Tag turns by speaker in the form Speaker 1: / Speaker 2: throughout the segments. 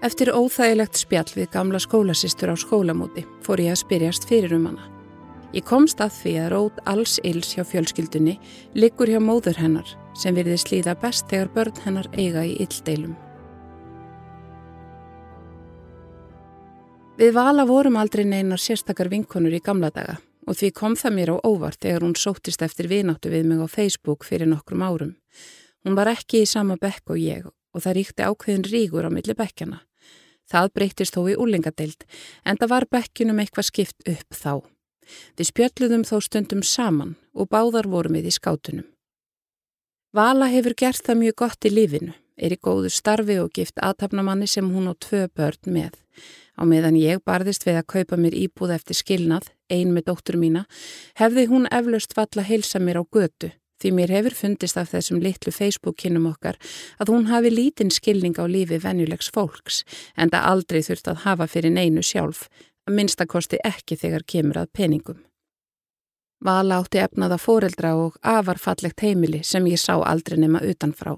Speaker 1: Eftir óþægilegt spjall við gamla skólasistur á skólamóti fór ég að spyrjast fyrir um hana. Ég komst að því að rót alls ills hjá fjölskyldunni liggur hjá móður hennar sem virði slíða best þegar börn hennar eiga í illdeilum. Við vala vorum aldrei neinar sérstakar vinkonur í gamla daga og því kom það mér á óvart þegar hún sóttist eftir vináttu við mig á Facebook fyrir nokkrum árum. Hún var ekki í sama bekk og ég og það ríkti ákveðin ríkur á milli bekkjana. Það breytist þó í úlingadeild en það var bekkinum eitthvað skipt upp þá. Við spjöldluðum þó stundum saman og báðar vorum við í skátunum. Vala hefur gert það mjög gott í lífinu, er í góðu starfi og gift aðtapnamanni sem hún á tvö börn með. Á meðan ég barðist við að kaupa mér íbúð eftir skilnað, ein með dóttur mína, hefði hún eflaust valla heilsa mér á götu Því mér hefur fundist af þessum litlu Facebook-kinnum okkar að hún hafi lítinn skilning á lífi venjulegs fólks en það aldrei þurft að hafa fyrir neinu sjálf, að minnstakosti ekki þegar kemur að peningum. Vala átti efnaða fóreldra og afarfallegt heimili sem ég sá aldrei nema utanfrá.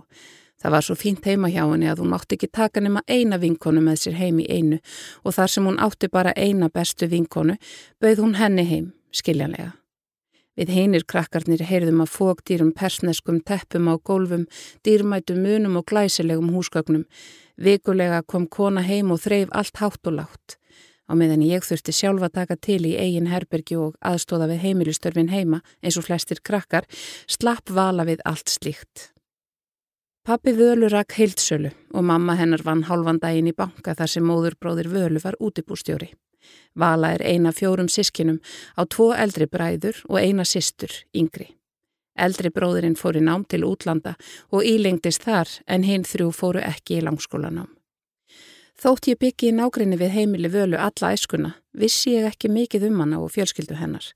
Speaker 1: Það var svo fínt heima hjá henni að hún mátti ekki taka nema eina vinkonu með sér heim í einu og þar sem hún átti bara eina bestu vinkonu bauð hún henni heim, skiljanlega. Við heinir krakkarnir heyrðum að fógdýrum persneskum teppum á gólfum, dýrmætum munum og glæsilegum húsgögnum. Vikulega kom kona heim og þreif allt hátt og látt. Á meðan ég þurfti sjálfa taka til í eigin herbergi og aðstóða við heimilistörfin heima eins og flestir krakkar, slapp vala við allt slíkt. Pappi völu rakk heildsölu og mamma hennar vann hálfan daginn í banka þar sem móðurbróðir völu var útibústjóri. Vala er eina fjórum sískinum á tvo eldri bræður og eina sistur, yngri. Eldri bróðurinn fór í nám til útlanda og ílengdist þar en hinn þrjú fóru ekki í langskólanám. Þótt ég byggi í nágrinni við heimili völu alla æskuna, vissi ég ekki mikið um hana og fjölskyldu hennar.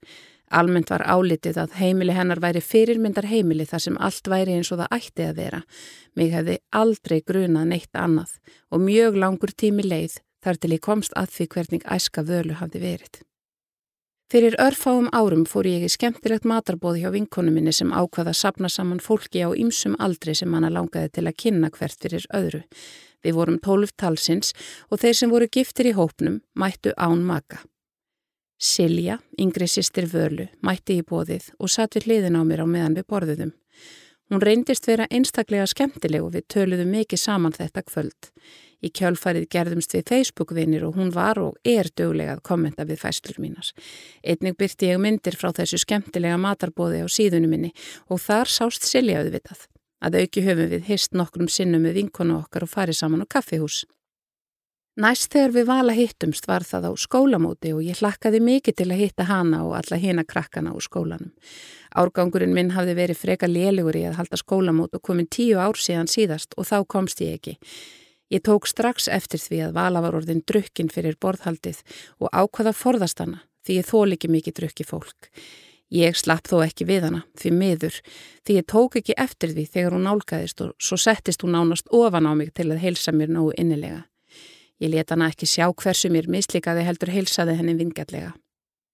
Speaker 1: Almennt var álitið að heimili hennar væri fyrirmyndar heimili þar sem allt væri eins og það ætti að vera. Mig hefði aldrei grunað neitt annað og mjög langur tími leið þar til ég komst að því hvernig æska völu hafði verið. Fyrir örfáum árum fór ég í skemmtilegt matarbóð hjá vinkonu minni sem ákvaða að sapna saman fólki á ymsum aldri sem hana langaði til að kynna hvert fyrir öðru. Við vorum tólf talsins og þeir sem voru giftir í hópnum mættu án maka. Silja, yngri sýstir völu, mætti í bóðið og satt við hliðin á mér á meðan við borðuðum. Hún reyndist vera einstaklega skemmtileg og við töluðum mikið saman þetta kvöld. Í kjálfarið gerðumst við Facebook-vinir og hún var og er döglega að kommenta við fæslur mínar. Einnig byrti ég myndir frá þessu skemmtilega matarbóði á síðunum minni og þar sást Silja auðvitað. Að auki höfum við hist nokkrum sinnum með vinkonu okkar og farið saman á kaffihús. Næst þegar við vala hittumst var það á skólamóti og ég hlakkaði mikið til að hitta hana og alla hina krakkana á skólanum. Árgangurinn minn hafði verið freka lélugur í að halda skólamót og komin tíu ár síðan síðast og þá komst ég ekki. Ég tók strax eftir því að vala var orðin drukkin fyrir borðhaldið og ákvaða forðast hana því ég þól ekki mikið drukki fólk. Ég slapp þó ekki við hana, því miður, því ég tók ekki eftir því þegar hún nálgæðist og svo settist hún nánast ofan á mig til að heilsa mér nógu innilega. Ég let hana ekki sjá hversu mér mislikaði heldur heilsaði henni vingallega.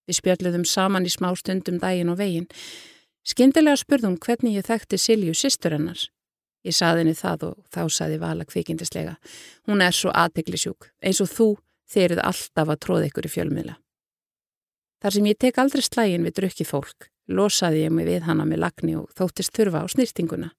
Speaker 1: Við spjöldluðum saman í smá stundum daginn og veginn. Skindilega spurðum hvernig ég þekkti Silju sýstur hennars. Ég saði henni það og þá saði Vala kvikindislega. Hún er svo aðteglisjúk, eins og þú þeirrið alltaf að tróða ykkur í fjölmiðla. Þar sem ég tek aldrei slægin við drukki fólk, losaði ég mig við hana með lagni og þóttist þurfa á snýrtinguna.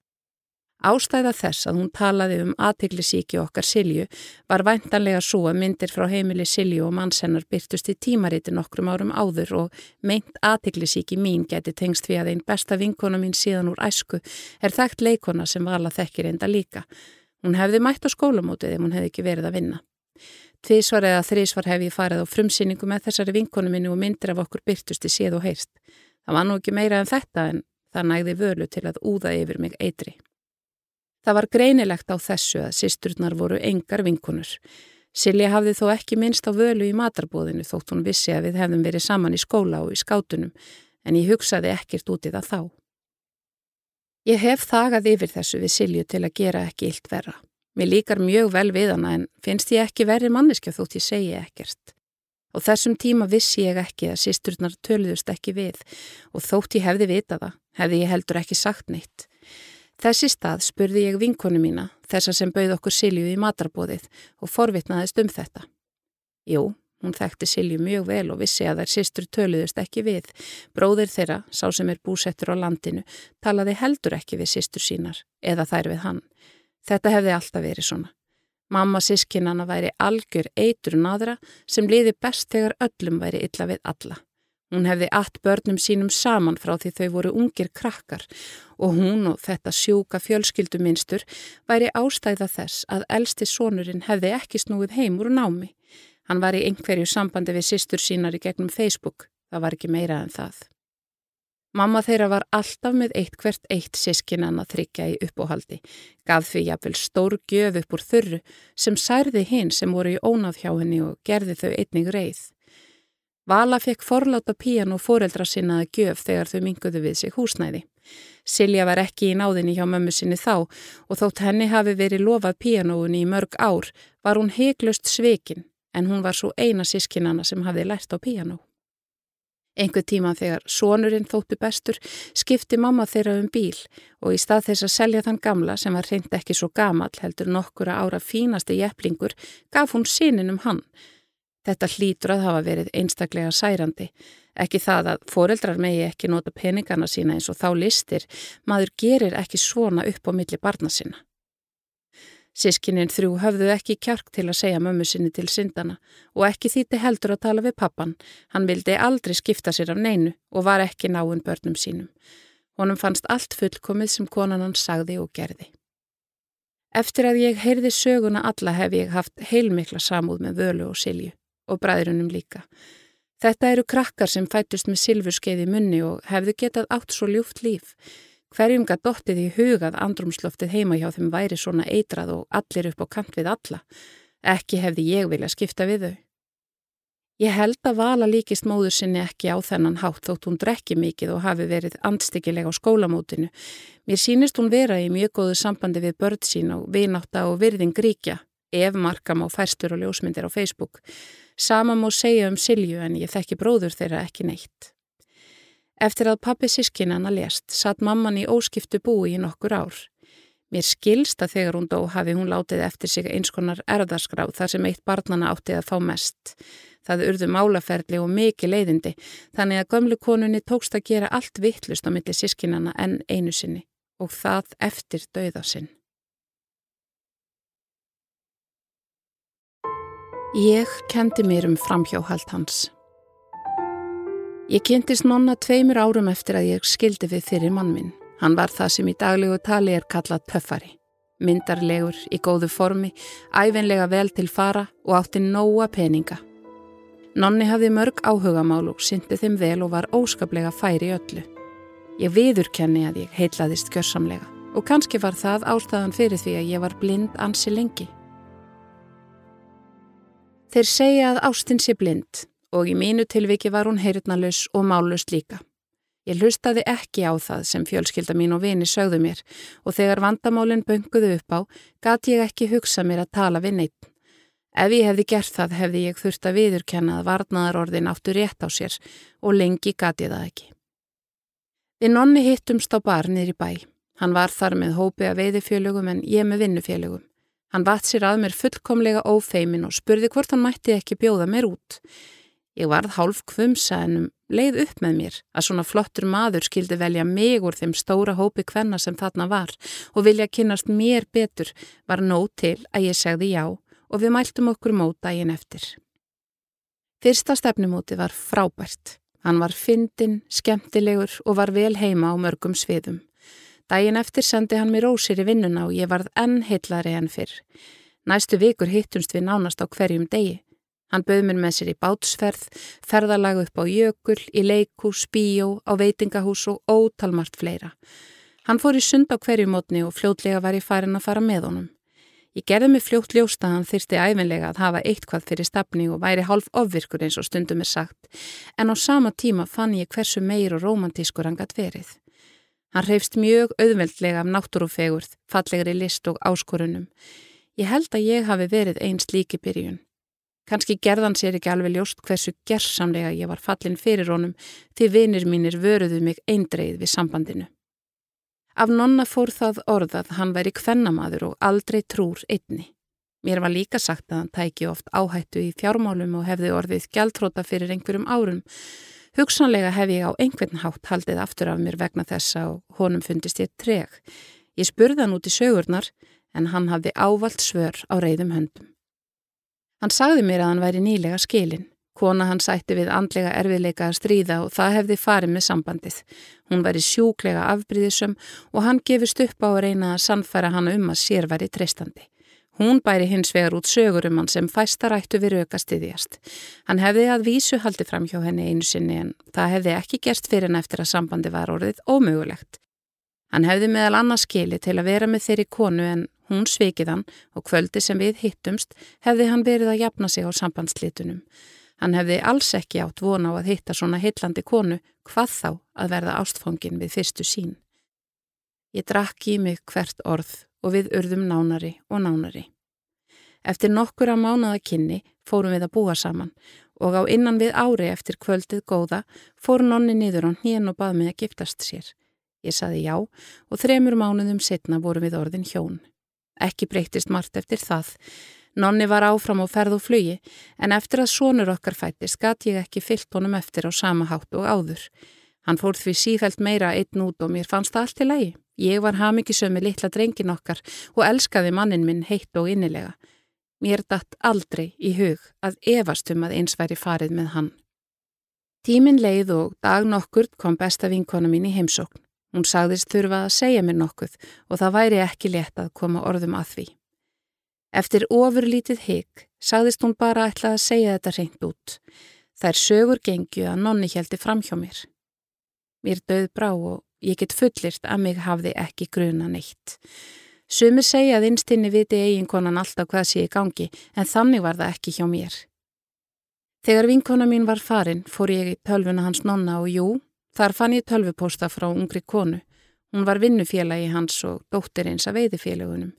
Speaker 1: Ástæða þess að hún talaði um aðteglisíki okkar Silju var væntanlega svo að myndir frá heimili Silju og mannshennar byrtust í tímariti nokkrum árum áður og meint aðteglisíki mín geti tengst við að einn besta vinkona mín síðan úr æsku er þekkt leikona sem vala þekkir enda líka. Hún hefði mætt á skólamótið ef hún hefði ekki verið að vinna. Tvísvar eða þrísvar hef ég farið á frumsýningu með þessari vinkonu minni og myndir af okkur byrtust í séð og heyrst. Það var nú ekki meira en þetta en það nægði völu til að úða yfir mig eitri. Það var greinilegt á þessu að sýsturnar voru engar vinkunur. Silja hafði þó ekki minnst á völu í matarbóðinu þótt hún vissi að við hefðum verið saman í skóla og í skátunum en ég hugsaði ekkert út í það þá. Ég hef þagað yfir þessu við Silju til að gera ekki illt verra. Mér líkar mjög vel við hana en finnst ég ekki verið manneskja þótt ég segi ekkert. Og þessum tíma vissi ég ekki að sýsturnar töluðust ekki við og þótt ég hefði vitaða, hefði ég heldur ekki sagt neitt. Þessi stað spurði ég vinkonu mína, þessa sem bauð okkur Silju í matarbóðið og forvitnaðist um þetta. Jú, hún þekkti Silju mjög vel og vissi að þær sýstur töluðust ekki við. Bróðir þeirra, sá sem er búsettur á landinu, talaði heldur ekki við sýstur sínar eða þær við hann. Þetta hefði alltaf verið svona. Mamma sískinana væri algjör eitur naðra sem liði best þegar öllum væri illa við alla. Hún hefði allt börnum sínum saman frá því þau voru ungir krakkar og hún og þetta sjúka fjölskylduminstur væri ástæða þess að elsti sonurinn hefði ekki snúið heim úr námi. Hann var í einhverju sambandi við sýstur sínar í gegnum Facebook. Það var ekki meira en það. Mamma þeirra var alltaf með eitt hvert eitt sískinan að þryggja í uppóhaldi, gaf því jafnvel stór gjöf upp úr þurru sem særði hinn sem voru í ónáð hjá henni og gerði þau einnig reið. Vala fekk forláta píjan og fóreldra sinna að gjöf þegar þau minguðu við sig húsnæði. Silja var ekki í náðinni hjá mömmu sinni þá og þótt henni hafi verið lofað píjanóunni í mörg ár var hún heiklust svekin en hún var svo eina sískinana sem hafi lært á píjanó. Engu tíma þegar sonurinn þóttu bestur skipti mamma þeirra um bíl og í stað þess að selja þann gamla sem var reynd ekki svo gamal heldur nokkura ára fínasti jeflingur gaf hún sínin um hann. Þetta hlýtur að hafa verið einstaklega særandi. Ekki það að foreldrar megi ekki nota peningana sína eins og þá listir, maður gerir ekki svona upp á milli barna sinna. Sískininn þrjú höfðu ekki kjark til að segja mömmu sinni til syndana og ekki þýtti heldur að tala við pappan. Hann vildi aldrei skipta sér af neinu og var ekki náinn börnum sínum. Honum fannst allt fullkomið sem konan hann sagði og gerði. Eftir að ég heyrði söguna alla hef ég haft heilmikla samúð með völu og silju og bræðrunum líka. Þetta eru krakkar sem fætust með silfurskeiði munni og hefðu getað átt svo ljúft líf. Hverjum gað dottið í hugað andrumsloftið heima hjá þeim væri svona eitrað og allir upp á kant við alla. Ekki hefði ég vilja skipta við þau. Ég held að vala líkist móður sinni ekki á þennan hátt þótt hún drekki mikið og hafi verið andstyggilega á skólamótinu. Mér sínist hún vera í mjög góðu sambandi við börn sín og vináta og virðing ríkja, ef markam á færstur og ljósmyndir á Facebook. Sama má segja um Silju en ég þekki bróður þeirra ekki neitt. Eftir að pappi sískinana lést, satt mamman í óskiptu búi í nokkur ár. Mér skilst að þegar hún dó hafi hún látið eftir sig eins konar erðaskráð þar sem eitt barnana átti að fá mest. Það urðu málaferli og mikið leiðindi, þannig að gömlu konunni tókst að gera allt vittlust á milli sískinana en einu sinni og það eftir dauða Ég kendi mér um framhjóhald hans. Ég kynntist nonna tveimur árum eftir að ég skildi við fyrir mann minn. Hann var það sem í daglegu tali er kallað töffari. Myndarlegur, í góðu formi, æfinlega vel til fara og átti nóa peninga. Nonni hafði mörg áhugamál og syndi þeim vel og var óskaplega færi öllu. Ég viðurkenni að ég heitlaðist gjörsamlega og kannski var það ástæðan fyrir því að ég var blind ansi lengi. Þeir segja að ástinn sé blind og í mínu tilviki var hún heyrðnalus og málust líka. Ég hlustaði ekki á það sem fjölskylda mín og vini sögðu mér og þegar vandamálinn bönguðu upp á gati ég ekki hugsa mér að tala við neitt. Ef ég hefði gert það hefði ég þurft að viðurkenna að varnaðarorðin áttu rétt á sér og lengi gati það ekki. Við nonni hittumst á barnir í bæ. Hann var þar með hópi að veiðifjölugum en ég með vinnufjölugum. Hann vatt sér að mér fullkomlega ófeimin og spurði hvort hann mætti ekki bjóða mér út. Ég varð hálf kvumsa ennum leið upp með mér að svona flottur maður skildi velja mig úr þeim stóra hópi hvenna sem þarna var og vilja kynast mér betur var nóg til að ég segði já og við mæltum okkur mót daginn eftir. Fyrsta stefnumóti var frábært. Hann var fyndin, skemmtilegur og var vel heima á mörgum sviðum. Daginn eftir sendi hann mér ósir í vinnuna og ég varð enn heitlari enn fyrr. Næstu vikur hittumst við nánast á hverjum degi. Hann bauð mér með sér í bátsferð, ferðalag upp á jökul, í leikús, bíó, á veitingahús og ótalmart fleira. Hann fór í sund á hverju mótni og fljótlega var ég farin að fara með honum. Ég gerði mig fljótt ljósta að hann þyrsti æfinlega að hafa eitthvað fyrir stafni og væri hálf ofvirkur eins og stundum er sagt, en á sama tíma fann ég hversu meir og romantískur hann gætt verið. Hann reyfst mjög auðveldlega af náttúrufegurð, fallegri list og áskorunum. Ég held að ég hafi verið eins líki byrjun. Kanski gerðan sér ekki alveg ljóst hversu gerðsamlega ég var fallin fyrir honum því vinir mínir vöruðu mig eindreið við sambandinu. Af nonna fór það orðað hann væri kvennamaður og aldrei trúr einni. Mér var líka sagt að hann tæki oft áhættu í fjármálum og hefði orðið gjaldtróta fyrir einhverjum árum. Hugsanlega hef ég á einhvern hátt haldið aftur af mér vegna þessa og honum fundist ég treg. Ég spurði hann út í sögurnar en hann hafði ávalt svör á reyðum höndum. Hann sagði mér að hann væri nýlega skilin. Kona hann sætti við andlega erfiðleika að stríða og það hefði farið með sambandið. Hún væri sjúklega afbríðisum og hann gefist upp á að reyna að sannfæra hann um að sér væri treystandi. Hún bæri hins vegar út sögur um hann sem fæstarættu við raukastiðjast. Hann hefði að vísu haldi fram hjá henni einu sinni en það hefði ekki gerst fyrir hann eftir að sambandi var orðið ómögulegt. Hann hefði meðal annars skili til að vera með þeirri konu en hún sveikið hann og kvöldi sem við hittumst hefði hann verið að jafna sig á sambandslitunum. Hann hefði alls ekki átt vona á að hitta svona heitlandi konu hvað þá að verða ástfóngin við fyrstu sín. Ég drakk í mig hvert orð og við urðum nánari og nánari. Eftir nokkura mánaða kynni fórum við að búa saman og á innan við ári eftir kvöldið góða fór nonni niður á hnien og bað mig að giftast sér. Ég saði já og þremur mánuðum setna vorum við orðin hjón. Ekki breytist margt eftir það Nonni var áfram á ferð og flugi en eftir að sonur okkar fættist gatt ég ekki fyllt honum eftir á sama hátt og áður. Hann fór því sífælt meira einn út og mér fannst það allt í lagi. Ég var hafmyggisömi litla drengin okkar og elskaði mannin minn heitt og innilega. Mér datt aldrei í hug að efastum að eins væri farið með hann. Tímin leið og dag nokkur kom besta vinkona mín í heimsókn. Hún sagðist þurfa að segja mér nokkuð og það væri ekki létt að koma orðum að því. Eftir ofurlítið higg sagðist hún bara ætla að segja þetta reynd út. Þær sögur gengju að nonni heldi fram hjá mér. Mér döð brá og ég get fullirt að mig hafði ekki gruna neitt. Sumir segja að innstinni viti eiginkonan alltaf hvað sé í gangi en þannig var það ekki hjá mér. Þegar vinkona mín var farin fór ég í tölvuna hans nonna og jú, þar fann ég tölvupósta frá ungri konu. Hún var vinnufélagi hans og dóttir eins að veiðifélagunum.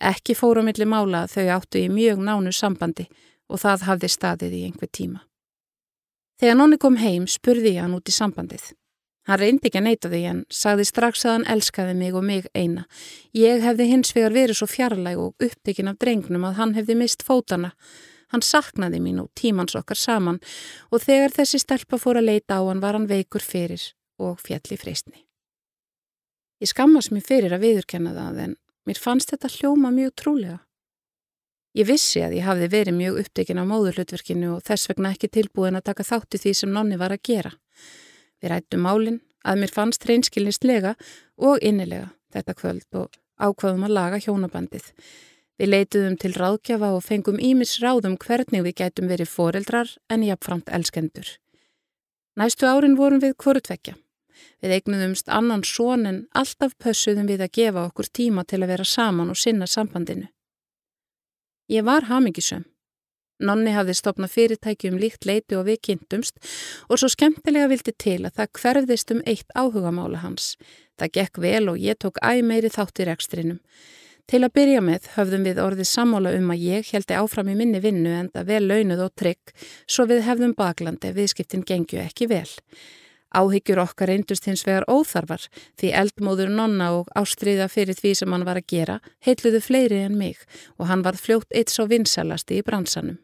Speaker 1: Ekki fóru millir mála þau áttu í mjög nánu sambandi og það hafði staðið í einhver tíma. Þegar nonni kom heim spurði ég hann út í sambandið. Hann reyndi ekki að neyta því en sagði strax að hann elskaði mig og mig eina. Ég hefði hins vegar verið svo fjarlæg og upptekinn af drengnum að hann hefði mist fótana. Hann saknaði mín og tímans okkar saman og þegar þessi stelpa fór að leita á hann var hann veikur fyrir og fjalli freystni. Ég skammast mér fyrir að viðurkenna það en Mér fannst þetta hljóma mjög trúlega. Ég vissi að ég hafði verið mjög upptekinn á móðurhlutverkinu og þess vegna ekki tilbúin að taka þátti því sem nonni var að gera. Við rættum málinn að mér fannst reynskilnistlega og innilega þetta kvöld og ákvaðum að laga hjónabandið. Við leituðum til ráðgjafa og fengum ímis ráðum hvernig við gætum verið foreldrar en jafnframt elskendur. Næstu árin vorum við hvorutvekja. Við eignuðumst annan són en alltaf pössuðum við að gefa okkur tíma til að vera saman og sinna sambandinu. Ég var hamingisum. Nonni hafði stopnað fyrirtæki um líkt leiti og við kynntumst og svo skemmtilega vildi til að það hverfðist um eitt áhugamála hans. Það gekk vel og ég tók æg meiri þátt í rekstrinum. Til að byrja með höfðum við orðið sammála um að ég heldi áfram í minni vinnu en það vel launuð og trygg svo við hefðum baklandi viðskiptin gengju ekki vel. Áhyggjur okkar reyndust hins vegar óþarfar því eldmóður nonna og ástriða fyrir því sem hann var að gera heitluðu fleiri en mig og hann var fljótt eitt svo vinsalasti í bransanum.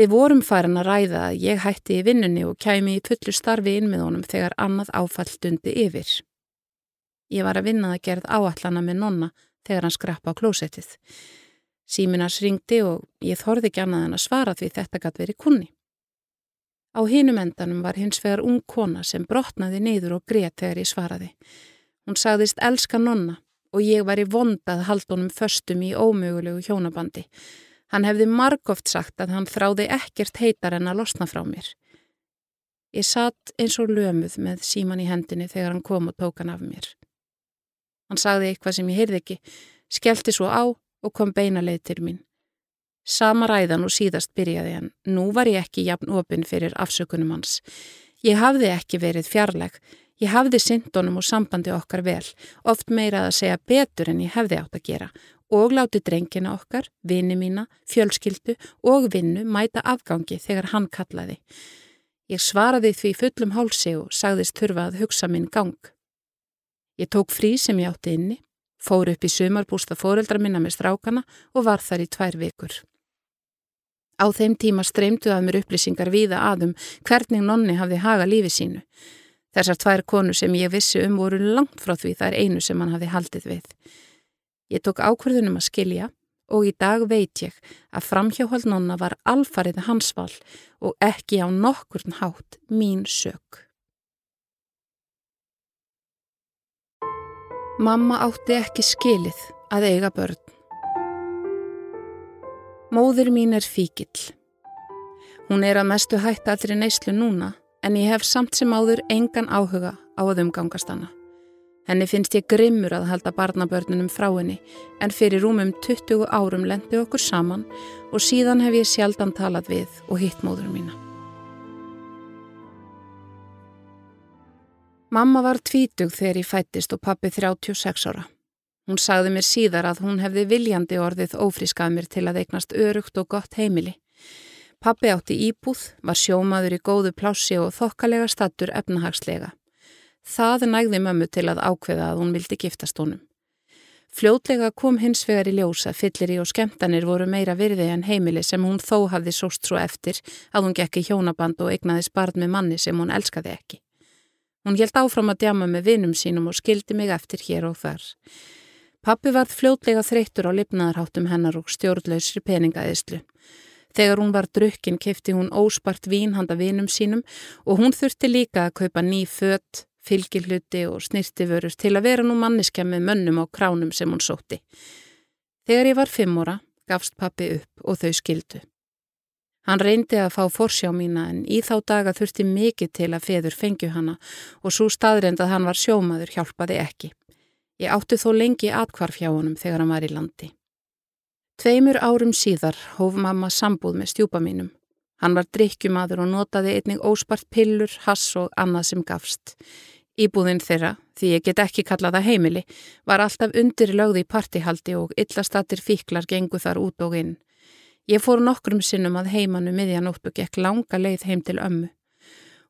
Speaker 1: Við vorum farin að ræða að ég hætti í vinnunni og kæmi í fullu starfi inn með honum þegar annað áfall dundi yfir. Ég var að vinna að gerð áallana með nonna þegar hann skrappa á klósettið. Síminars ringdi og ég þorði ekki annað en að svara því þetta gæti verið kunni. Á hinum endanum var hins vegar ung kona sem brotnaði neyður og grét þegar ég svaraði. Hún sagðist elska nonna og ég var í vondað haldunum föstum í ómögulegu hjónabandi. Hann hefði margóft sagt að hann þráði ekkert heitar en að losna frá mér. Ég satt eins og lömuð með síman í hendinni þegar hann kom og tók hann af mér. Hann sagði eitthvað sem ég heyrði ekki, skellti svo á og kom beina leið til mín. Sama ræðan og síðast byrjaði hann. Nú var ég ekki jafn opinn fyrir afsökunum hans. Ég hafði ekki verið fjarlæg. Ég hafði syndunum og sambandi okkar vel, oft meira að segja betur en ég hefði átt að gera og láti drengina okkar, vini mína, fjölskyldu og vinnu mæta afgangi þegar hann kallaði. Ég svaraði því fullum hálsi og sagðist þurfa að hugsa minn gang. Ég tók frí sem ég átti inni, fór upp í sumarbústa fóreldra minna með strákana og var þar í tvær vikur. Á þeim tíma streymdu að mér upplýsingar víða aðum hvernig nonni hafði haga lífi sínu. Þessar tvær konu sem ég vissi um voru langt frá því það er einu sem hann hafði haldið við. Ég tók ákverðunum að skilja og í dag veit ég að framhjáhald nonna var alfarið hans val og ekki á nokkurn hátt mín sök. Mamma átti ekki skilið að eiga börn. Móður mín er fíkill. Hún er að mestu hætt allri neyslu núna en ég hef samt sem áður engan áhuga á að umgangast hana. Henni finnst ég grimmur að halda barnabörnunum frá henni en fyrir rúmum 20 árum lendi okkur saman og síðan hef ég sjaldan talað við og hitt móður mína. Mamma var tvítug þegar ég fættist og pappi 36 ára. Hún sagði mér síðar að hún hefði viljandi orðið ófrískað mér til að eignast örugt og gott heimili. Pappi átti íbúð, var sjómaður í góðu plássi og þokkalega stattur efnahagslega. Það nægði mömmu til að ákveða að hún vildi giftast honum. Fljótlega kom hins vegar í ljósa, fyllir í og skemtanir voru meira virði en heimili sem hún þó hafði sóst svo eftir að hún gekk í hjónaband og eignaði sparð með manni sem hún elskaði ekki. Hún held áfram að djama með vinum sínum og skildi mig eftir hér og þar. Pappi varð fljótlega þreyttur á lifnaðarháttum hennar og stjórnlausri peningaðislu. Þegar hún var drukkin kefti hún óspart vín handa vinum sínum og hún þurfti líka að kaupa ný fött, fylgilhuti og snirtiförur til að vera nú manniska með mönnum á kránum sem hún sótti. Þegar ég var fimm óra gafst pappi upp og þau skildu. Hann reyndi að fá forsjá mína en í þá daga þurfti mikið til að feður fengju hana og svo staðrind að hann var sjómaður hjálpaði ekki. Ég átti þó lengi atkvarf hjá honum þegar hann var í landi. Tveimur árum síðar hóf mamma sambúð með stjúpa mínum. Hann var drikkjumadur og notaði einnig óspart pillur, hass og annað sem gafst. Íbúðin þeirra, því ég get ekki kallaða heimili, var alltaf undir lögði í partihaldi og illastatir fíklar gengu þar út og inn. Ég fór nokkrum sinnum að heimannu miðjanótt og gekk langa leið heim til ömmu.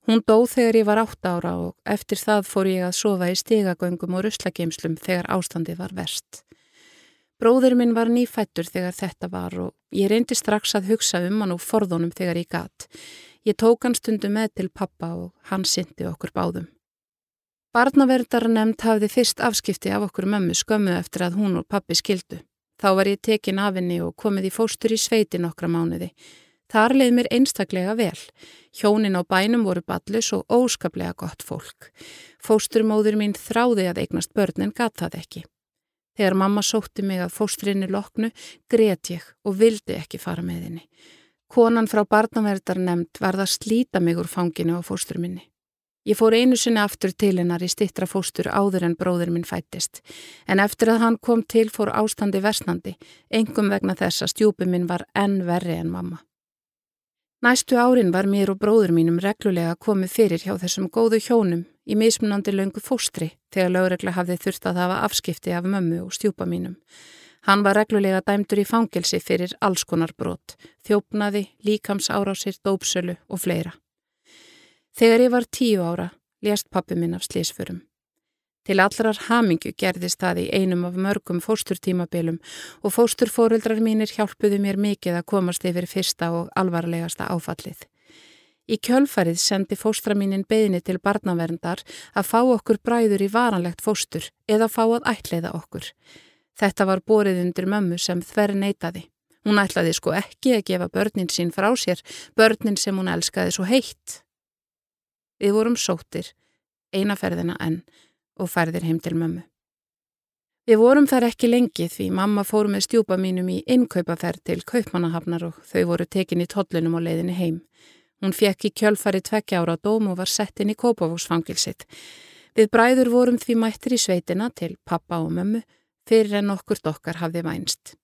Speaker 1: Hún dó þegar ég var átt ára og eftir það fór ég að sofa í stigagöngum og ruslageimslum þegar ástandi var verst. Bróður minn var nýfættur þegar þetta var og ég reyndi strax að hugsa um hann og forðunum þegar ég gatt. Ég tók hann stundu með til pappa og hann syndi okkur báðum. Barnaverðar nefnd hafði fyrst afskipti af okkur mömmu skömmu eftir að hún og pappi skildu. Þá var ég tekin af henni og komið í fóstur í sveiti nokkra mánuði. Þar leið mér einstaklega vel. Hjónin á bænum voru ballus og óskaplega gott fólk. Fósturmóður mín þráði að eignast börnin gat það ekki. Þegar mamma sótti mig að fóstrinni loknu, gret ég og vildi ekki fara með henni. Konan frá barnaverðar nefnd varða að slíta mig úr fanginu á fósturminni. Ég fór einu sinni aftur til hennar í stittra fóstur áður en bróður minn fættist, en eftir að hann kom til fór ástandi versnandi, engum vegna þess að stjúpi minn var enn verri en mamma. Næstu árin var mér og bróður mínum reglulega komið fyrir hjá þessum góðu hjónum í mismunandi löngu fóstri þegar lögregla hafði þurft að hafa afskipti af mömmu og stjúpa mínum. Hann var reglulega dæmdur í fangelsi fyrir alls konar brot, þjófnaði, líkamsárásir, dópsölu og fleira. Þegar ég var tíu ára, lést pappi minn af slísförum. Til allrar hamingju gerðist það í einum af mörgum fósturtímabilum og fósturfóruldrar mínir hjálpuðu mér mikið að komast yfir fyrsta og alvarlegasta áfallið. Í kjölfarið sendi fóstra mínin beðinni til barnaverndar að fá okkur bræður í varanlegt fóstur eða fá að ætleiða okkur. Þetta var borið undir mömmu sem þver neytaði. Hún ætlaði sko ekki að gefa börnin sín frá sér, börnin sem hún elskaði svo heitt. Við vorum sóttir, einaferðina enn, og færðir heim til mömmu. Við vorum þar ekki lengi því mamma fór með stjúpa mínum í innkaupaferð til kaupmannahafnar og þau voru tekin í tollunum og leiðinni heim. Hún fekk í kjölfari tvekkja ára dóm og var sett inn í Kópavóksfangilsitt. Við bræður vorum því mættir í sveitina til pappa og mömmu fyrir en okkur dokkar hafði vænst.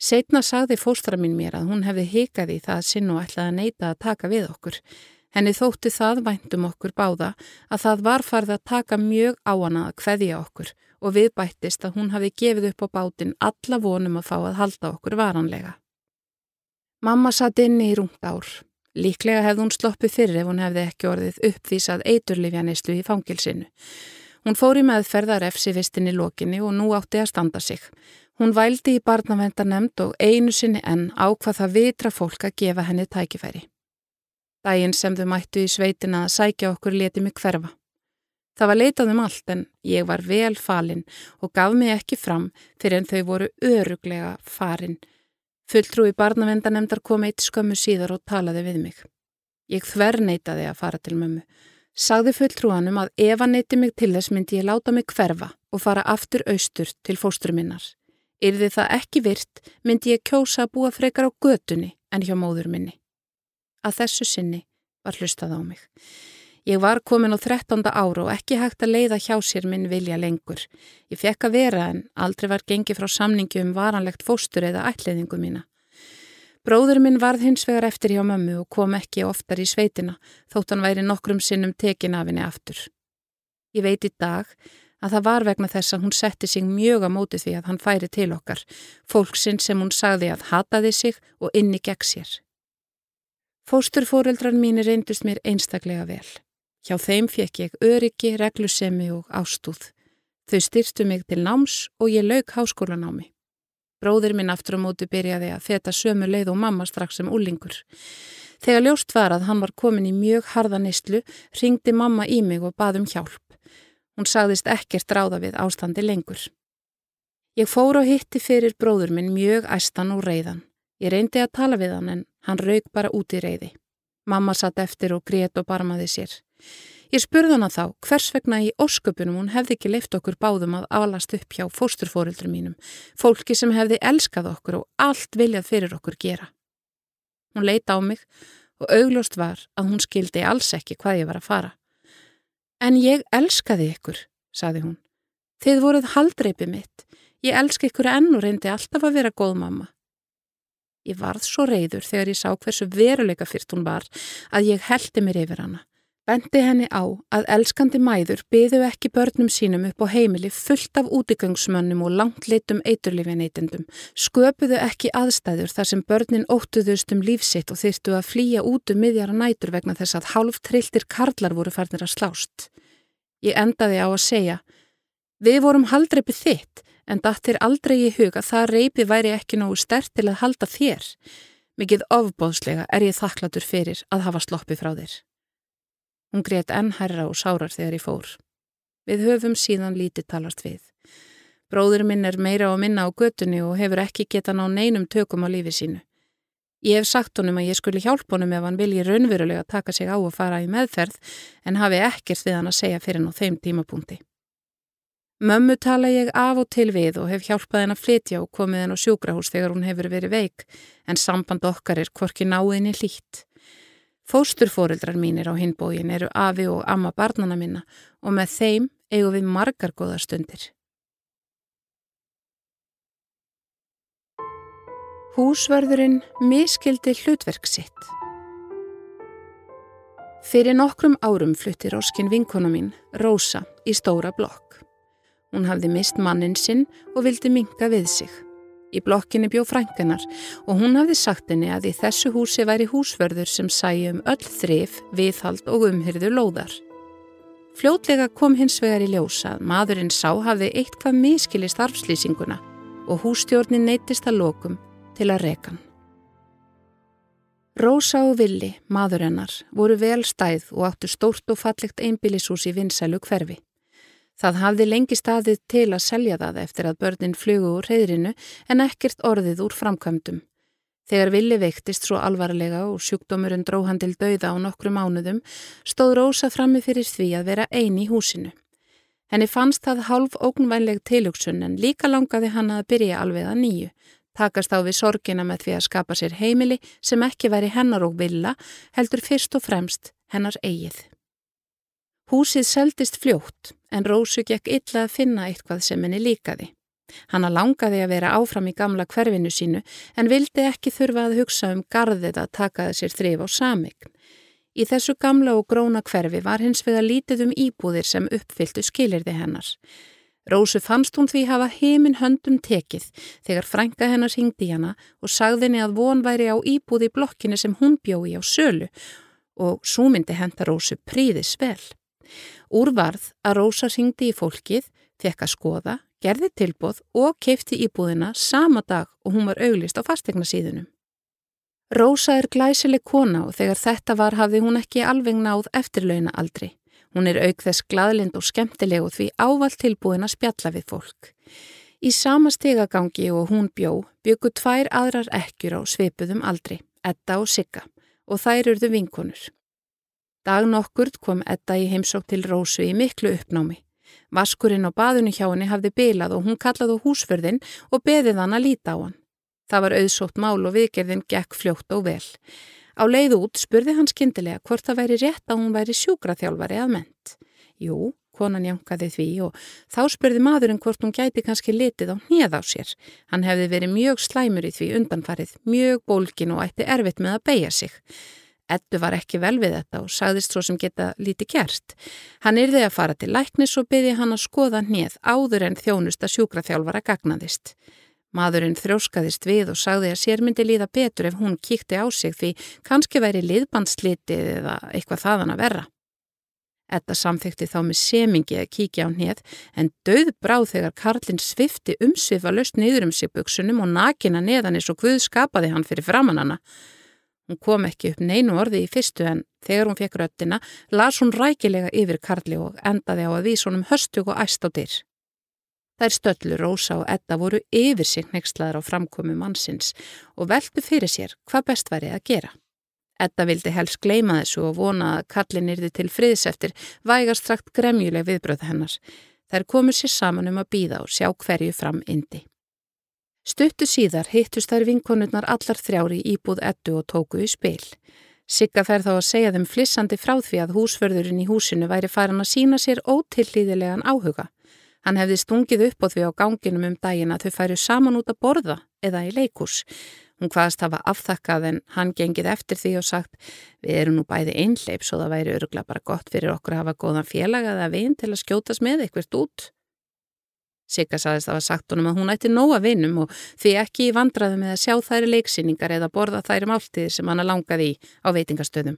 Speaker 1: Setna sagði fóstra mín mér að hún hefði hikað í það sinn og ætlaði að neyta að taka við okkur. Henni þótti það væntum okkur báða að það var farið að taka mjög á hana að hveðja okkur og viðbættist að hún hafi gefið upp á bátinn alla vonum að fá að halda okkur varanlega. Mamma satt inni í rungt ár. Líklega hefði hún sloppið fyrir ef hún hefði ekki orðið uppvísað eiturlifjanislu í fangilsinu. Hún fór í meðferðar efsi vistin í lokinni og nú átti að standa sig. Hún vældi í barnavendarnemnd og einu sinni enn ákvað það vitra fólk að gefa henni tækifæri. Dægin sem þau mættu í sveitina að sækja okkur leti mig hverfa. Það var leitað um allt en ég var vel falinn og gaf mig ekki fram fyrir en þau voru öruglega farinn. Fulltrúi barnavendarnemndar kom eitt skömmu síðar og talaði við mig. Ég þver neitaði að fara til mömmu. Sagði fulltrúanum að ef hann neiti mig til þess myndi ég láta mig hverfa og fara aftur austur til fóstruminnar. Yrði það ekki virt myndi ég kjósa að búa frekar á götunni en hjá móður minni. Að þessu sinni var hlustað á mig. Ég var komin á 13. ára og ekki hægt að leiða hjá sér minn vilja lengur. Ég fekk að vera en aldrei var gengið frá samningi um varanlegt fóstur eða ætliðingu mína. Bróður minn varð hins vegar eftir hjá mömmu og kom ekki oftar í sveitina þótt hann væri nokkrum sinnum tekin af henni aftur. Ég veit í dag að það var vegna þess að hún setti sig mjög á móti því að hann færi til okkar, fólksinn sem hún sagði að hataði sig og inni gegn sér. Fósturfóreldrar mín reyndust mér einstaklega vel. Hjá þeim fekk ég öryggi, reglusemi og ástúð. Þau styrstu mig til náms og ég lauk háskólanámi. Bróðir minn aftur á móti byrjaði að feta sömu leið og mamma strax sem úlingur. Þegar ljóst var að hann var komin í mjög harða nýstlu, ringdi mamma í mig og baðum hjálp. Hún sagðist ekkert ráða við ástandi lengur. Ég fór á hitti fyrir bróður minn mjög æstan og reyðan. Ég reyndi að tala við hann en hann raug bara út í reyði. Mamma satt eftir og grét og barmaði sér. Ég spurði hana þá hvers vegna í ósköpunum hún hefði ekki leift okkur báðum að alast upp hjá fósturfórildrum mínum, fólki sem hefði elskað okkur og allt viljað fyrir okkur gera. Hún leita á mig og augljóst var að hún skildi alls ekki hvað ég var að fara. En ég elskaði ykkur, saði hún. Þið voruð haldreipið mitt. Ég elska ykkur enn og reyndi alltaf að vera góð mamma. Ég varð svo reyður þegar ég sá hversu veruleika fyrst hún var að ég heldi mér yfir hana. Bendi henni á að elskandi mæður byðu ekki börnum sínum upp á heimili fullt af útigangsmönnum og langt litum eiturlifjaneytendum, sköpuðu ekki aðstæður þar sem börnin óttuðust um lífsitt og þyrtu að flýja út um miðjara nætur vegna þess að hálf trilltir karlar voru farnir að slást. Ég endaði á að segja, við vorum haldreipið þitt en dattir aldrei í huga það reipi væri ekki nógu stert til að halda þér. Mikið ofbóðslega er ég þakklatur fyrir að hafa sloppið frá þér. Hún greiðt enn herra og sárar þegar ég fór. Við höfum síðan lítið talast við. Bróður minn er meira á minna á götunni og hefur ekki getað ná neinum tökum á lífi sínu. Ég hef sagt honum að ég skulle hjálpa honum ef hann vilji raunverulega taka sig á að fara í meðferð en hafi ekkert við hann að segja fyrir hann á þeim tímapunkti. Mömmu tala ég af og til við og hef hjálpað henn að flytja og komið henn á sjúkrahús þegar hún hefur verið veik en samband okkar er hvorki náðinni hlýtt. Fósturfóreldrar mínir á hinbógin eru afi og amma barnana minna og með þeim eigum við margar góða stundir. Húsverðurinn miskildi hlutverk sitt. Fyrir nokkrum árum flutti Róskin vinkona mín, Rósa, í stóra blokk. Hún hafði mist mannin sinn og vildi minka við sig. Í blokkinni bjó frænkanar og hún hafði sagt henni að í þessu húsi væri húsverður sem sæi um öll þrif, viðhald og umhyrðu lóðar. Fljótlega kom hins vegar í ljósa að maðurinn sá hafði eitthvað miskili starfslýsinguna og hústjórnin neytist að lokum til að rekan. Rósa og Villi, maðurinnar, voru vel stæð og áttu stórt og fallegt einbílishús í vinsælu hverfi. Það hafði lengi staðið til að selja það eftir að börnin flugu úr reyðrinu en ekkert orðið úr framkvæmdum. Þegar villi veiktist svo alvarlega og sjúkdómurinn dróhandil dauða á nokkru mánuðum stóð Rósa frammi fyrir því að vera eini í húsinu. Henni fannst það hálf ógnvænleg tilugsun en líka langaði hann að byrja alveg að nýju, takast á við sorgina með því að skapa sér heimili sem ekki væri hennar og villa heldur fyrst og fremst hennar eigið. Húsið seldist fljótt en Rósu gekk illa að finna eitthvað sem henni líkaði. Hanna langaði að vera áfram í gamla hverfinu sínu en vildi ekki þurfa að hugsa um garðið að taka þessir þrif á samign. Í þessu gamla og gróna hverfi var hins vega lítið um íbúðir sem uppfylltu skilirði hennar. Rósu fannst hún því hafa heiminn höndum tekið þegar frænka hennar hingdi hana og sagðinni að von væri á íbúði blokkinu sem hún bjói á sölu og svo myndi henda Rósu príðis vel. Úrvarð að Rósa hingdi í fólkið, fekk að skoða, gerði tilbóð og keipti íbúðina sama dag og hún var auglist á fastegna síðunum. Rósa er glæsileg kona og þegar þetta var hafði hún ekki alveg náð eftirlauna aldrei. Hún er auk þess gladlind og skemmtileg og því ávalt tilbúin að spjalla við fólk. Í sama stegagangi og hún bjó byggu tvær aðrar ekkjur á svipuðum aldri, Edda og Sigga, og þær urðu vinkonur. Dag nokkurt kom Edda í heimsók til Rósu í miklu uppnámi. Vaskurinn á baðunni hjá henni hafði bilað og hún kallaði húsförðin og beðið hann að líta á hann. Það var auðsótt mál og viðgerðin gekk fljótt og vel. Á leið út spurði hann skindilega hvort það væri rétt að hún væri sjúkraþjálfari að ment. Jú, konan jankaði því og þá spurði maðurinn hvort hún gæti kannski litið á hnið á sér. Hann hefði verið mjög slæmur í því undanfarið, mjög bólkin og ætti erfitt með að beigja sig. Eddu var ekki vel við þetta og sagðist svo sem geta lítið kert. Hann yrði að fara til læknis og byrði hann að skoða hnið áður en þjónusta sjúkraþjálfara gagnaðist. Maðurinn þrjóskaðist við og sagði að sér myndi líða betur ef hún kíkti á sig því kannski væri liðbandslitið eða eitthvað þaðan að verra. Þetta samþykti þá með semingi að kíkja á hnið en döð bráð þegar Karlinn svifti umsvifa löst niður um sig buksunum og nakina neðan eins og Guð skapaði hann fyrir framannana. Hún kom ekki upp neinu orði í fyrstu en þegar hún fekk röttina las hún rækilega yfir Karli og endaði á að vísa honum höstug og æst á dyr. Þær stöllu Rósa og Edda voru yfir sig nextlaðar á framkomi mannsins og veldu fyrir sér hvað best væri að gera. Edda vildi helst gleima þessu og vona að kallin yrði til friðs eftir vægast strakt gremjuleg viðbröð hennar. Þær komur sér saman um að býða og sjá hverju fram indi. Stuttu síðar hittust þær vinkonurnar allar þrjári íbúð Eddu og tóku í spil. Sigga fer þá að segja þeim flissandi frá því að húsförðurinn í húsinu væri farin að sína sér ótillíðilegan áhuga. Hann hefði stungið upp á því á ganginum um daginn að þau færu saman út að borða eða í leikús. Hún hvaðast hafa afþakkað en hann gengið eftir því og sagt við erum nú bæði einleip svo það væri öruglega bara gott fyrir okkur að hafa góðan félag eða vinn til að skjótast með eitthvað út. Sigga saðist að hafa sagt honum að hún ætti nóga vinnum og því ekki vandraði með að sjá þæri leiksýningar eða borða þæri máltiðir sem hann langaði í á veitingastöðum.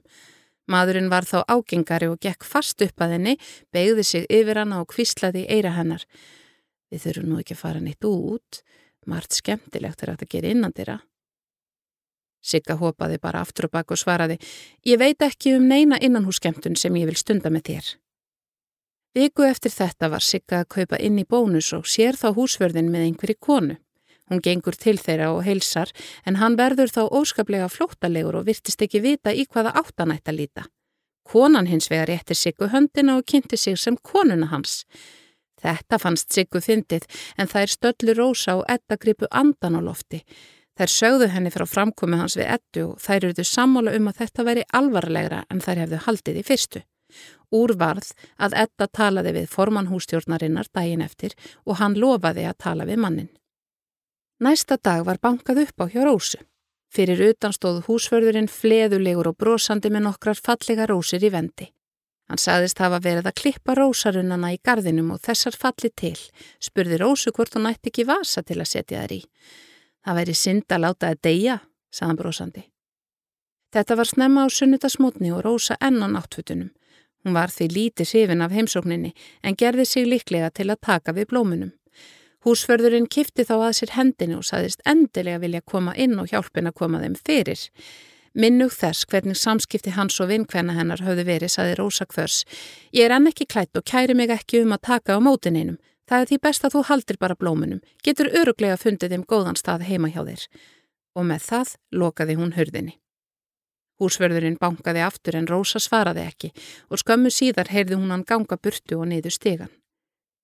Speaker 1: Maðurinn var þá ágengari og gekk fast upp að henni, beigði sig yfir hana og kvíslaði í eira hennar. Við þurfum nú ekki að fara neitt út, margt skemmtilegt er að það gera innan dýra. Sigga hopaði bara aftur og bakk og svaraði, ég veit ekki um neina innanhússkemtun sem ég vil stunda með þér. Viku eftir þetta var Sigga að kaupa inn í bónus og sér þá húsverðin með einhverju konu. Hún gengur til þeirra og heilsar en hann verður þá óskaplega flóttalegur og virtist ekki vita í hvaða áttanætt að líta. Konan hins vegar réttir Siggu höndina og kynnti sig sem konuna hans. Þetta fannst Siggu fyndið en þær stöllu rosa og Edda gripu andan á lofti. Þær sögðu henni frá framkomi hans við Eddu og þær eruðu sammála um að þetta veri alvarlegra en þær hefðu haldið í fyrstu. Úrvarð að Edda talaði við formanhústjórnarinnar daginn eftir og hann lofaði að tala við mannin. Næsta dag var bankað upp á hjá Rósu. Fyrir utan stóð húsförðurinn fleðulegur og brosandi með nokkrar fallega rósir í vendi. Hann sagðist hafa verið að klippa rósarunnana í gardinum og þessar falli til. Spurði Rósu hvort hún ætti ekki vasa til að setja þær í. Það væri synd að láta það deyja, sagðan brosandi. Þetta var snemma á sunnutasmotni og Rósa ennan áttfutunum. Hún var því lítið sifin af heimsókninni en gerði sig líklega til að taka við blómunum. Húsförðurinn kifti þá að sér hendinu og saðist endilega vilja koma inn og hjálpin að koma þeim fyrir. Minnug þess hvernig samskipti hans og vinkvenna hennar höfðu verið, saði Rósa Kvörs. Ég er enn ekki klætt og kæri mig ekki um að taka á mótineinum. Það er því best að þú haldir bara blómunum. Getur öruglega fundið þeim góðan stað heima hjá þér. Og með það lokaði hún hörðinni. Húsförðurinn bankaði aftur en Rósa svaraði ekki og skömmu síðar heyrði hún hann ganga burtu og niður stegan.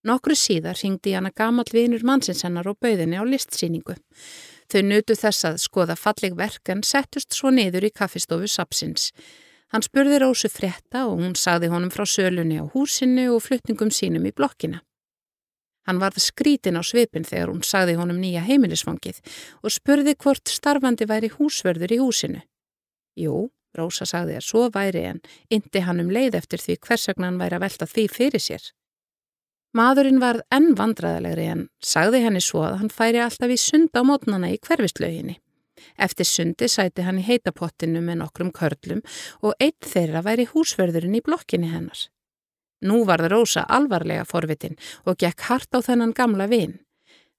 Speaker 1: Nokkru síðar ringdi hana gamal vinur mannsins hennar og bauðinni á listsýningu. Þau nutu þess að skoða falleg verk en settust svo niður í kaffistofu Sapsins. Hann spurði Rósu frétta og hún sagði honum frá sölunni á húsinu og flutningum sínum í blokkina. Hann varð skrítin á svipin þegar hún sagði honum nýja heimilisfangið og spurði hvort starfandi væri húsverður í húsinu. Jú, Rósa sagði að svo væri en indi hann um leið eftir því hvers vegna hann væri að velta því fyrir sér. Maðurinn varð enn vandraðalegri en sagði henni svo að hann færi alltaf í sund á mótnana í hverfislauginni. Eftir sundi sæti hann í heitapottinu með nokkrum körlum og eitt þeirra væri húsverðurinn í blokkinni hennar. Nú varð Rósa alvarlega forvitin og gekk hart á þennan gamla vin.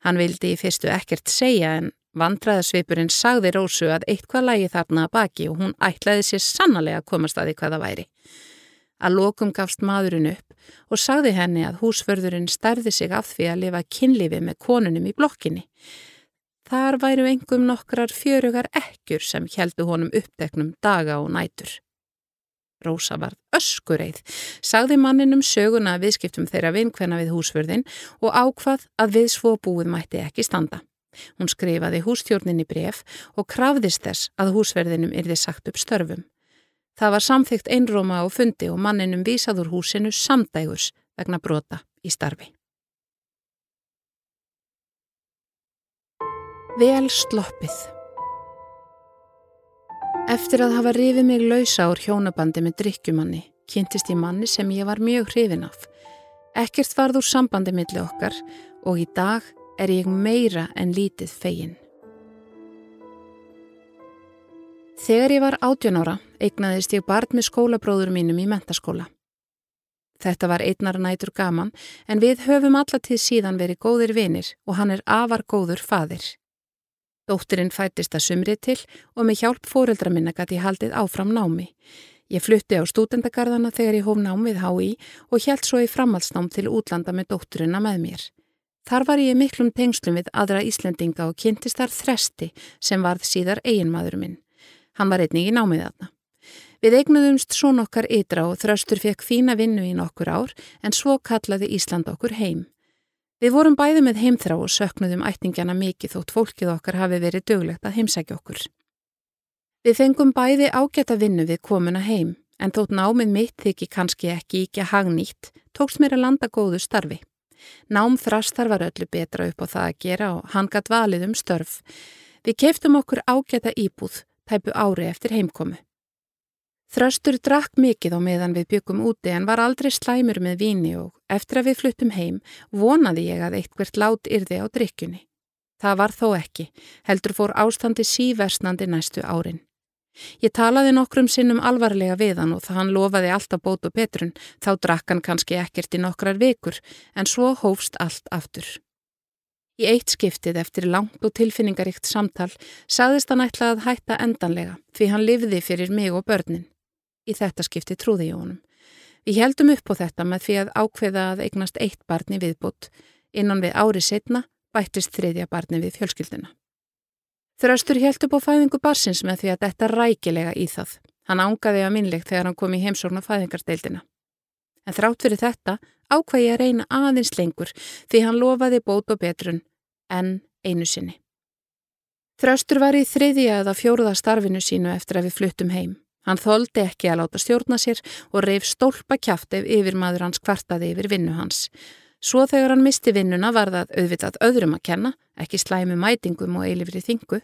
Speaker 1: Hann vildi í fyrstu ekkert segja en Vandraðasvipurinn sagði Rósu að eitthvað lægi þarna að baki og hún ætlaði sér sannlega að komast að því hvaða væri. Að lokum gafst maðurinn upp og sagði henni að húsförðurinn stærði sig af því að lifa kynlifi með konunum í blokkinni. Þar væru engum nokkrar fjörugar ekkjur sem heldu honum uppteknum daga og nætur. Rósa var öskureið, sagði manninum söguna að viðskiptum þeirra vinkvenna við húsförðin og ákvað að við svo búið mætti ekki standa. Hún skrifaði hústjórninni bref og krafðist þess að húsverðinum yrði sagt upp störfum. Það var samþygt einróma á fundi og manninum vísaður húsinu samdægurs vegna brota í starfi. Vel sloppið Eftir að hafa rifið mig lausa úr hjónabandi með drikkjumanni, kynntist ég manni sem ég var mjög hrifin af. Ekkert varð úr sambandi milli okkar og í dag er ég meira en lítið fegin. Þegar ég var 18 ára eignaðist ég barn með skólabróður mínum í mentaskóla. Þetta var einnar nætur gaman en við höfum allatíð síðan verið góðir vinir og hann er afar góður fadir. Dóttirinn fættist að sumrið til og með hjálp fóreldra minna gæti haldið áfram námi. Ég flutti á stúdendagarðana þegar ég hóf nám við HÍ og hjælt svo í framhalsnám til útlanda með dótturina með mér. Þar var ég miklum tengslum við aðra Íslendinga og kynntist þar þresti sem varð síðar eiginmaður minn. Hann var einnig í námið aðna. Við eignuðumst svo nokkar ytra og þröstur fekk fína vinnu í nokkur ár en svo kallaði Ísland okkur heim. Við vorum bæði með heimþrá og söknuðum ættingjana mikið þótt fólkið okkar hafi verið döglegt að heimsækja okkur. Við fengum bæði ágæta vinnu við komuna heim en þótt námið mitt þykki kannski ekki ekki að hagnýtt tókst mér að landa góðu starfi. Námþrastar var öllu betra upp á það að gera og hann gatt valið um störf. Við keftum okkur ágæta íbúð, tæpu ári eftir heimkomu. Þröstur drakk mikið á meðan við byggum úti en var aldrei slæmur með víni og eftir að við fluttum heim vonaði ég að eitthvert lát yrði á drikkjunni. Það var þó ekki, heldur fór ástandi síversnandi næstu árin. Ég talaði nokkrum sinnum alvarlega við hann og það hann lofaði alltaf bót og betrun, þá drakk hann kannski ekkert í nokkrar vikur, en svo hófst allt aftur. Í eitt skiptið eftir langt og tilfinningaríkt samtal sagðist hann ætla að hætta endanlega því hann livði fyrir mig og börnin. Í þetta skipti trúði ég honum. Við heldum upp á þetta með því að ákveða að eignast eitt barni viðbútt. Innan við ári setna bættist þriðja barni við fjölskylduna. Þröstur held upp á fæðingu barsins með því að þetta rækilega í það. Hann ángaði að minnlegt þegar hann kom í heimsórn á fæðingardeildina. En þrátt fyrir þetta ákvæði að reyna aðeins lengur því hann lofaði bót og betrun en einu sinni. Þröstur var í þriðja eða fjóruða starfinu sínu eftir að við fluttum heim. Hann þóldi ekki að láta stjórna sér og reyf stólpa kjáft ef yfirmaður hans kvartaði yfir vinnu hans. Svo þegar hann misti vinnuna var það auðvitað öðrum að kenna, ekki slæmi mætingum og eilifri þingu.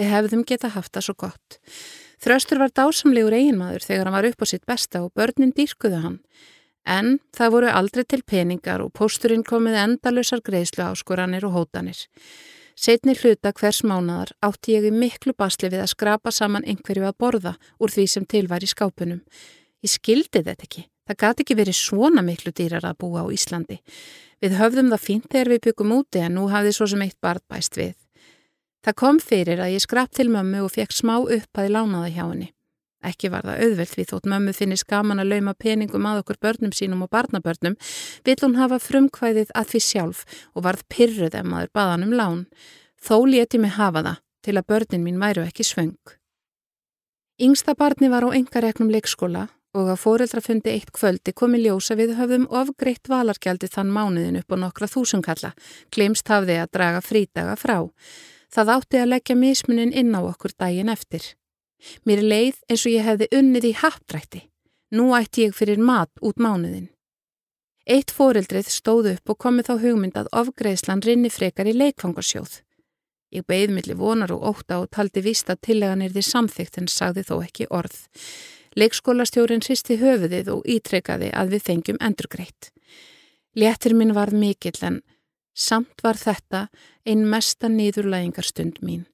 Speaker 1: Við hefðum geta haft það svo gott. Þröstur var dásamlegur eiginmaður þegar hann var upp á sitt besta og börnin dýrkuðu hann. En það voru aldrei til peningar og pósturinn komið endalösar greiðslu áskoranir og hótanir. Setni hluta hvers mánadar átti ég í miklu basli við að skrapa saman einhverju að borða úr því sem til var í skápunum. Ég skildi þetta ekki. Það gati ekki verið svona miklu dýrar að búa á Íslandi. Við höfðum það fínt þegar við byggum úti en nú hafði svo sem eitt barð bæst við. Það kom fyrir að ég skrapp til mömmu og fekk smá upp að ég lánaði hjá henni. Ekki var það auðvelt við þótt mömmu finnist gaman að lauma peningum að okkur börnum sínum og barnabörnum, vill hún hafa frumkvæðið að því sjálf og varð pyrruð ef maður baðan um lán. Þó leti mig hafa það til að börnin mín væru ekki svöng. Yngsta barni var á engareknum leikskóla og að fóreldrafundi eitt kvöldi komi ljósa við höfðum ofgreitt valargjaldi þann mánuðin upp á nokkra þúsunkalla, glemst hafði að draga frítaga frá. Það átti að leggja mismunin inn á okkur daginn eftir. Mér leið eins og ég hefði unnið í hattrætti. Nú ætti ég fyrir mat út mánuðin. Eitt fóreldrið stóð upp og komið þá hugmynd að ofgreðslan rinni frekar í leikfangarsjóð. Ég beigð millir vonar og óta og taldi víst að tillegan er því samþygt en sagði þó ekki orð. Leikskólastjórin sýsti höfuðið og ítrekkaði að við fengjum endurgreitt. Léttir minn var mikill en samt var þetta einn mesta nýðurlægingarstund mín.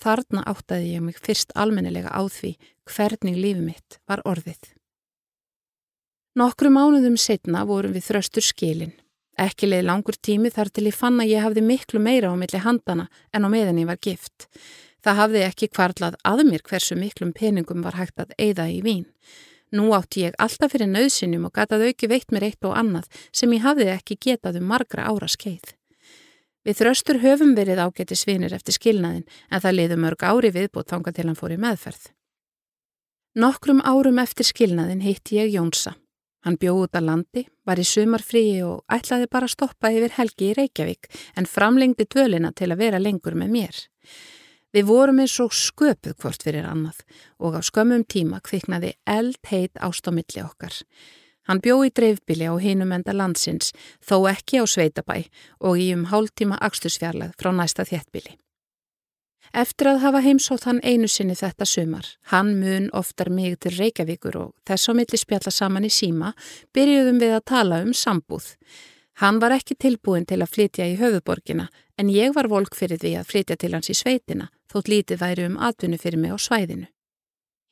Speaker 1: Þarna áttaði ég mig fyrst almennilega á því hvernig lífi mitt var orðið. Nokkru mánuðum setna vorum við þröstur skilin. Ekki leið langur tími þar til ég fann að ég hafði miklu meira á milli handana en á meðan ég var gift. Það hafði ekki kvarlað að mér hversu miklum peningum var hægt að eigða í vín. Nú átti ég alltaf fyrir nöðsinjum og gataði auki veitt mér eitt og annað sem ég hafði ekki getað um margra ára skeið. Við þröstur höfum verið ágæti svinir eftir skilnaðin en það liður mörg ári viðbútt þánga til hann fór í meðferð. Nokkrum árum eftir skilnaðin hitti ég Jónsa. Hann bjóð út að landi, var í sumarfríi og ætlaði bara að stoppa yfir helgi í Reykjavík en framlengdi dvölina til að vera lengur með mér. Við vorum eins og sköpuð hvort fyrir annað og á skömmum tíma kviknaði eld heit ástámilli okkar. Hann bjó í dreifbili á hinum enda landsins, þó ekki á Sveitabæ og í um hálftíma axtusfjarlað frá næsta þéttbili. Eftir að hafa heimsótt hann einu sinni þetta sumar, hann mun oftar mig til Reykjavíkur og þess á milli spjalla saman í síma, byrjuðum við að tala um sambúð. Hann var ekki tilbúin til að flytja í höfuborgina en ég var volk fyrir því að flytja til hans í sveitina þótt lítið væri um atvinnu fyrir mig á svæðinu.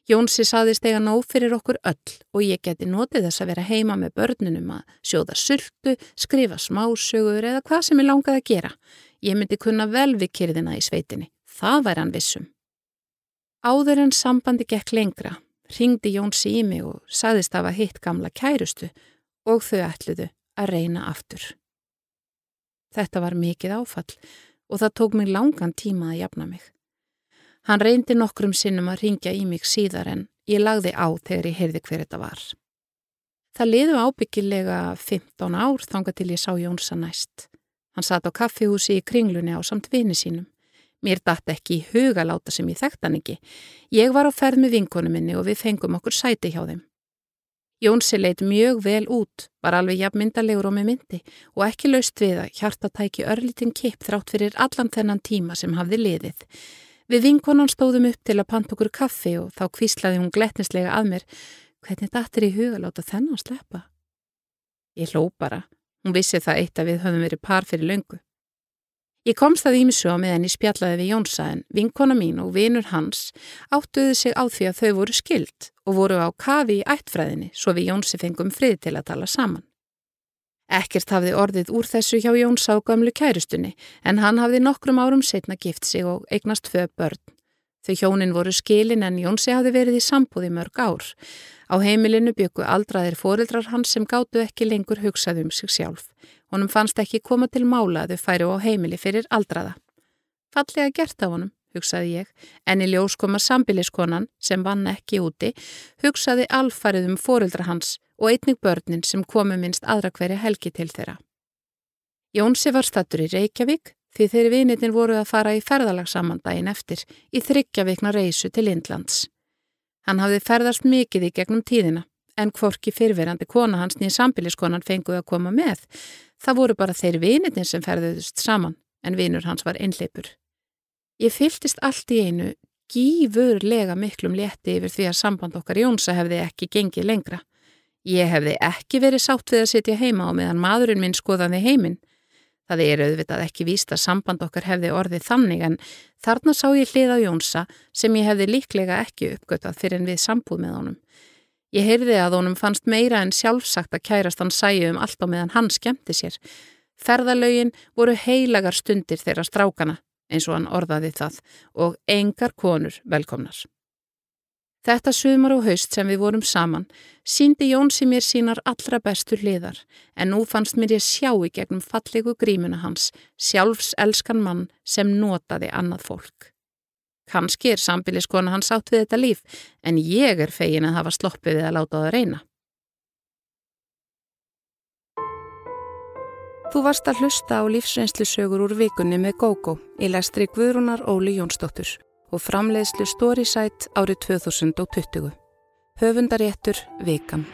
Speaker 1: Jónsi saðist eiga nóg fyrir okkur öll og ég geti notið þess að vera heima með börnunum að sjóða sultu, skrifa smásögur eða hvað sem ég langaði að gera. Ég myndi kunna vel við kyrðina í sveitinni. Það væri hann vissum. Áður en sambandi gekk lengra, ringdi Jónsi í mig og saðist af að hitt gamla kærustu og þau ætluðu að reyna aftur. Þetta var mikið áfall og það tók mig langan tíma að jafna mig. Hann reyndi nokkrum sinnum að ringja í mig síðar en ég lagði á þegar ég heyrði hver þetta var. Það liðu ábyggilega 15 ár þanga til ég sá Jónsa næst. Hann satt á kaffihúsi í kringlunni á samt vini sínum. Mér dætt ekki í hugaláta sem ég þekkt hann ekki. Ég var á ferð með vinkonu minni og við fengum okkur sæti hjá þeim. Jónsi leitt mjög vel út, var alveg jafn myndalegur og með myndi og ekki laust við að hjartatæki örlítinn kipp þrátt fyrir allan þennan tíma sem hafði liðið. Við vinkonan stóðum upp til að panta okkur kaffi og þá kvíslaði hún gletnislega að mér hvernig dættir í huga láta þennan sleppa. Ég hló bara, hún vissi það eitt að við höfum verið par fyrir löngu. Ég komst það ímsu á meðan ég spjallaði við Jónsa en vinkona mín og vinur hans áttuðu sig á því að þau voru skild og voru á kafi í ættfræðinni svo við Jónsi fengum frið til að tala saman. Ekkert hafði orðið úr þessu hjá Jóns á gamlu kærustunni en hann hafði nokkrum árum setna gift sig og eignast föð börn. Þau hjónin voru skilin en Jónsi hafði verið í sambúði mörg ár. Á heimilinu byggu aldraðir foreldrar hans sem gáttu ekki lengur hugsað um sig sjálf. Honum fannst ekki koma til mála að þau færu á heimili fyrir aldraða. Fallega gert af honum, hugsaði ég, en í ljós koma sambiliskonan sem vann ekki úti, hugsaði alfarið um foreldra hans og einnig börnin sem komu minst aðra hverja helgi til þeirra. Jónsi var stattur í Reykjavík því þeirri vinitin voru að fara í ferðalagsamandaginn eftir í þryggjavikna reysu til Indlands. Hann hafði ferðast mikið í gegnum tíðina en hvorki fyrverandi kona hans nýja sambiliskonan fenguði að koma með. Það voru bara þeirri vinitin sem ferðuðust saman en vinur hans var einleipur. Ég fyltist allt í einu gífurlega miklum létti yfir því að samband okkar Jónsa hefði ekki gengið lengra. Ég hefði ekki verið sátt við að sitja heima á meðan maðurinn minn skoðaði heiminn. Það er auðvitað ekki víst að samband okkar hefði orðið þannig en þarna sá ég hlið á Jónsa sem ég hefði líklega ekki uppgötað fyrir en við sambúð með honum. Ég heyrði að honum fannst meira en sjálfsagt að kærast hann sæju um allt á meðan hann skemmti sér. Ferðalögin voru heilagar stundir þeirra strákana eins og hann orðaði það og engar konur velkomnar. Þetta sumar og haust sem við vorum saman síndi Jónsi mér sínar allra bestu hliðar en nú fannst mér ég sjá í gegnum fallegu grímuna hans sjálfs elskan mann sem notaði annað fólk. Kanski er sambiliskona hans átt við þetta líf en ég er fegin að hafa sloppið við að láta það reyna. Þú varst að hlusta á lífsreynslusögur úr vikunni með GóGó í lestri Guðrúnar Óli Jónsdóttur og framleiðslu Storysight árið 2020. Höfundaréttur Vikan.